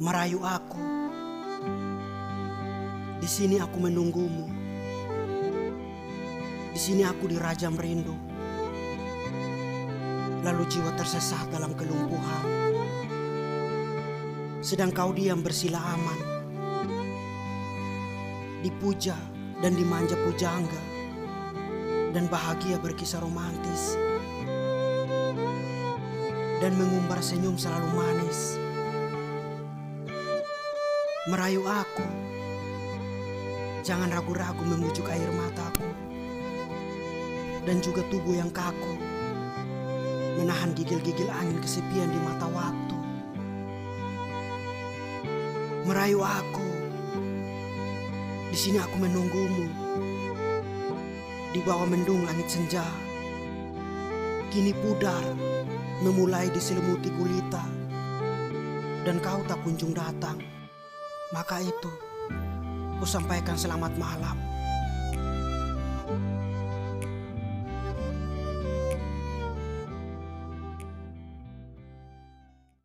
merayu aku. Di sini aku menunggumu. Di sini aku dirajam rindu. Lalu jiwa tersesat dalam kelumpuhan. Sedang kau diam bersila aman. Dipuja dan dimanja pujangga. Dan bahagia berkisah romantis. Dan mengumbar senyum selalu manis merayu aku. Jangan ragu-ragu memujuk air mataku. Dan juga tubuh yang kaku. Menahan gigil-gigil angin kesepian di mata waktu. Merayu aku. Di sini aku menunggumu. Di bawah mendung langit senja. Kini pudar memulai diselimuti gulita. Dan kau tak kunjung datang. Maka itu, ku sampaikan selamat malam.